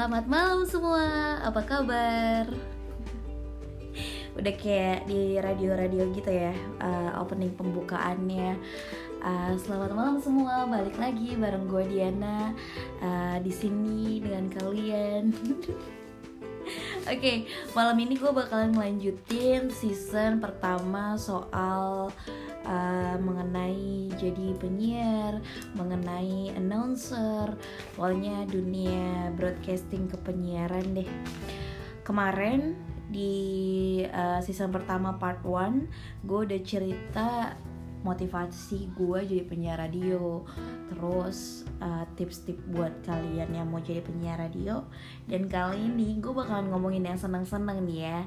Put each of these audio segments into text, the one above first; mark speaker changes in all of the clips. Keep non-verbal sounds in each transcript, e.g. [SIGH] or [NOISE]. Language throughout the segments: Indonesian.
Speaker 1: Selamat malam semua, apa kabar? Udah kayak di radio-radio gitu ya, uh, opening pembukaannya. Uh, Selamat malam semua, balik lagi bareng gue Diana. Uh, di sini dengan kalian. [LAUGHS] Oke, okay, malam ini gue bakalan melanjutin season pertama soal uh, mengenai jadi penyiar, mengenai announcer, pokoknya dunia broadcasting kepenyiaran deh. Kemarin di uh, season pertama part 1 gue udah cerita motivasi gue jadi penyiar radio. Terus uh, tips-tips buat kalian yang mau jadi penyiar radio. Dan kali ini gue bakalan ngomongin yang seneng-seneng nih ya.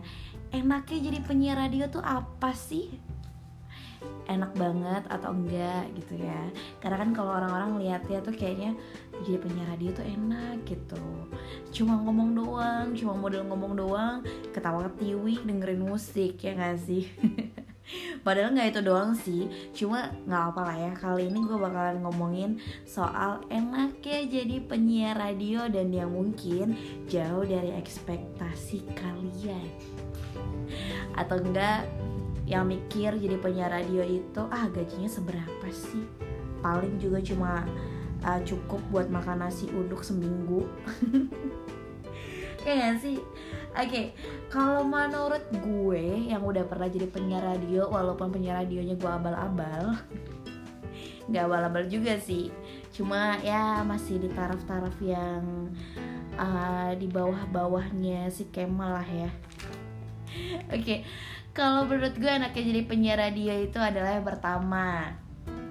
Speaker 1: Enaknya jadi penyiar radio tuh apa sih enak banget atau enggak gitu ya karena kan kalau orang-orang lihatnya tuh kayaknya jadi penyiar radio tuh enak gitu cuma ngomong doang cuma model ngomong doang ketawa ketiwi dengerin musik ya gak sih [LAUGHS] Padahal nggak itu doang sih, cuma nggak apa lah ya. Kali ini gue bakalan ngomongin soal enaknya jadi penyiar radio dan yang mungkin jauh dari ekspektasi kalian. Atau enggak yang mikir jadi penyiar radio itu ah gajinya seberapa sih? Paling juga cuma uh, cukup buat makan nasi uduk seminggu. [LAUGHS] Kayak gak sih? Oke, okay, kalau menurut gue yang udah pernah jadi penyiar radio, walaupun penyiar radionya gue abal-abal, [LAUGHS] nggak abal-abal juga sih. Cuma ya masih di taraf-taraf yang uh, di bawah-bawahnya si Kemal lah ya. [LAUGHS] Oke, okay, kalau menurut gue enaknya jadi penyiar radio itu adalah yang pertama,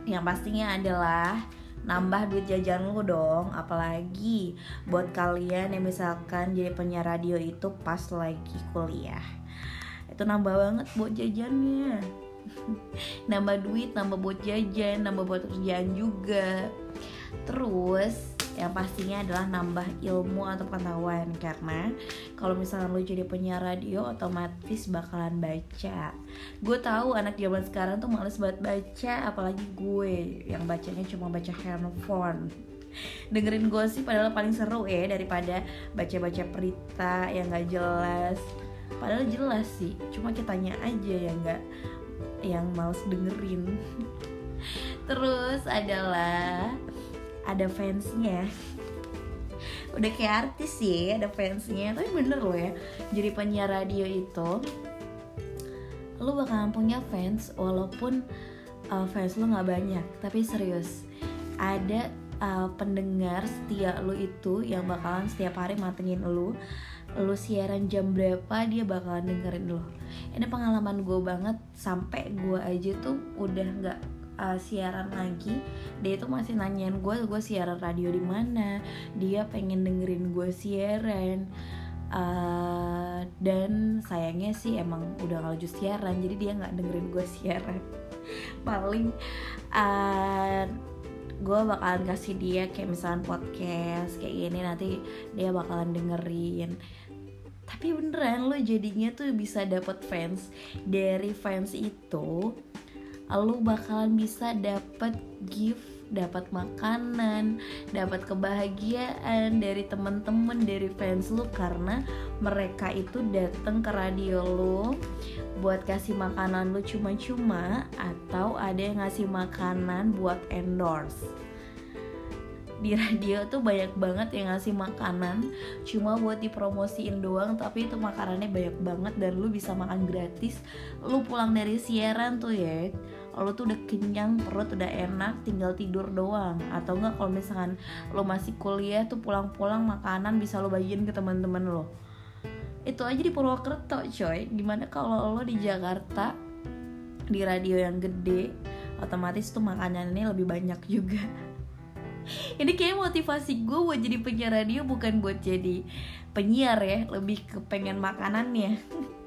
Speaker 1: yang pastinya adalah nambah duit jajan lu dong apalagi buat kalian yang misalkan jadi penyiar radio itu pas lagi kuliah. Itu nambah banget buat jajannya. [LAUGHS] Nambah duit nambah buat jajan nambah buat kerjaan juga. Terus yang pastinya adalah nambah ilmu atau pengetahuan karena kalau misalnya lo jadi penyiar radio otomatis bakalan baca. Gue tahu anak zaman sekarang tuh males banget baca apalagi gue yang bacanya cuma baca handphone. Dengerin gue sih padahal paling seru ya daripada baca-baca berita yang gak jelas. Padahal jelas sih cuma kitanya aja yang gak yang males dengerin. [LAUGHS] Terus adalah ada fansnya. Udah kayak artis sih ada fansnya. Tapi bener loh ya jadi penyiar radio itu lu bakalan punya fans walaupun uh, fans lu nggak banyak. Tapi serius ada uh, pendengar setia lu itu yang bakalan setiap hari matengin lu. Lu siaran jam berapa dia bakalan dengerin lu. Ini pengalaman gue banget sampai gue aja tuh udah nggak uh, siaran lagi dia itu masih nanyain gue gue siaran radio di mana? Dia pengen dengerin gue siaran. Uh, dan sayangnya sih emang udah lanjut siaran jadi dia nggak dengerin gue siaran. [LAUGHS] Paling uh, gue bakalan kasih dia kayak misalnya podcast kayak gini nanti dia bakalan dengerin. Tapi beneran lo jadinya tuh bisa dapet fans. Dari fans itu lu bakalan bisa dapat gift dapat makanan, dapat kebahagiaan dari temen-temen dari fans lu karena mereka itu datang ke radio lu buat kasih makanan lu cuma-cuma atau ada yang ngasih makanan buat endorse di radio tuh banyak banget yang ngasih makanan. Cuma buat dipromosiin doang tapi itu makanannya banyak banget dan lu bisa makan gratis. Lu pulang dari siaran tuh ya lo tuh udah kenyang perut udah enak tinggal tidur doang. Atau enggak kalau misalkan lo masih kuliah tuh pulang-pulang makanan bisa lo bagiin ke teman-teman lo itu aja di Purwokerto coy. Gimana kalau lo di Jakarta di radio yang gede otomatis tuh makanannya lebih banyak juga ini kayak motivasi gue buat jadi penyiar radio bukan buat jadi penyiar ya lebih ke pengen makanannya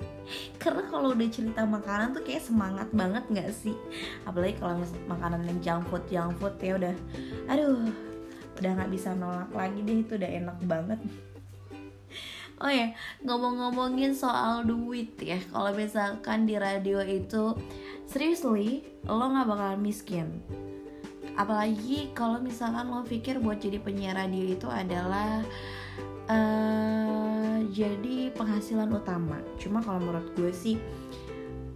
Speaker 1: [LAUGHS] karena kalau udah cerita makanan tuh kayak semangat banget nggak sih? Apalagi kalau makanan yang junk food junk food ya udah. Aduh udah nggak bisa nolak lagi deh itu udah enak banget. [LAUGHS] Oh ya, ngomong-ngomongin soal duit ya, kalau misalkan di radio itu, seriously, lo nggak bakalan miskin. Apalagi kalau misalkan lo pikir buat jadi penyiar radio itu adalah uh, jadi penghasilan utama. Cuma kalau menurut gue sih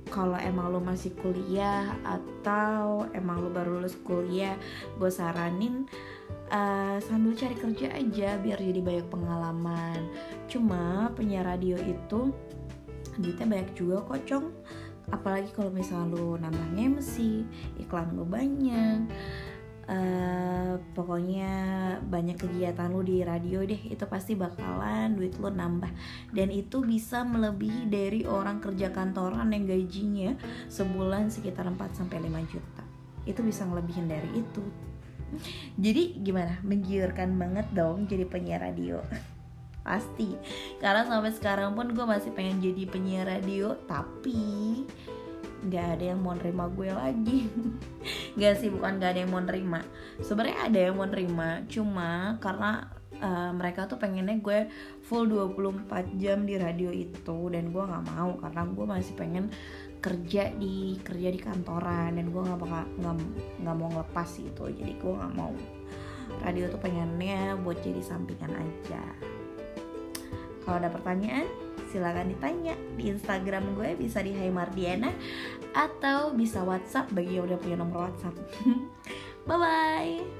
Speaker 1: kalau emang lo masih kuliah atau emang lo baru lulus kuliah gue saranin uh, sambil cari kerja aja biar jadi banyak pengalaman. Cuma penyiar radio itu duitnya banyak juga kok cong. Apalagi kalau misalnya lo nambah MC iklan lo banyak uh, pokoknya banyak kegiatan lu di radio deh itu pasti bakalan duit lu nambah. Dan itu bisa melebihi dari orang kerja kantoran yang gajinya sebulan sekitar 4 sampai 5 juta. Itu bisa ngelebihin dari itu. Jadi gimana? Menggiurkan banget dong jadi penyiar radio. [LAUGHS] Pasti. Karena sampai sekarang pun gue masih pengen jadi penyiar radio tapi nggak ada yang mau nerima gue lagi. [LAUGHS] Nggak sih bukan nggak ada yang mau nerima. Sebenarnya ada yang mau nerima cuma karena uh, mereka tuh pengennya gue full 24 jam di radio itu dan gue nggak mau karena gue masih pengen kerja di kerja di kantoran dan gue nggak bakal nggak mau ngelepas itu. Jadi gue nggak mau. Radio tuh pengennya buat jadi sampingan aja. Kalau ada pertanyaan silahkan ditanya di Instagram gue bisa di Hai Mardiana atau bisa WhatsApp bagi yang udah punya nomor WhatsApp. [LAUGHS] bye bye.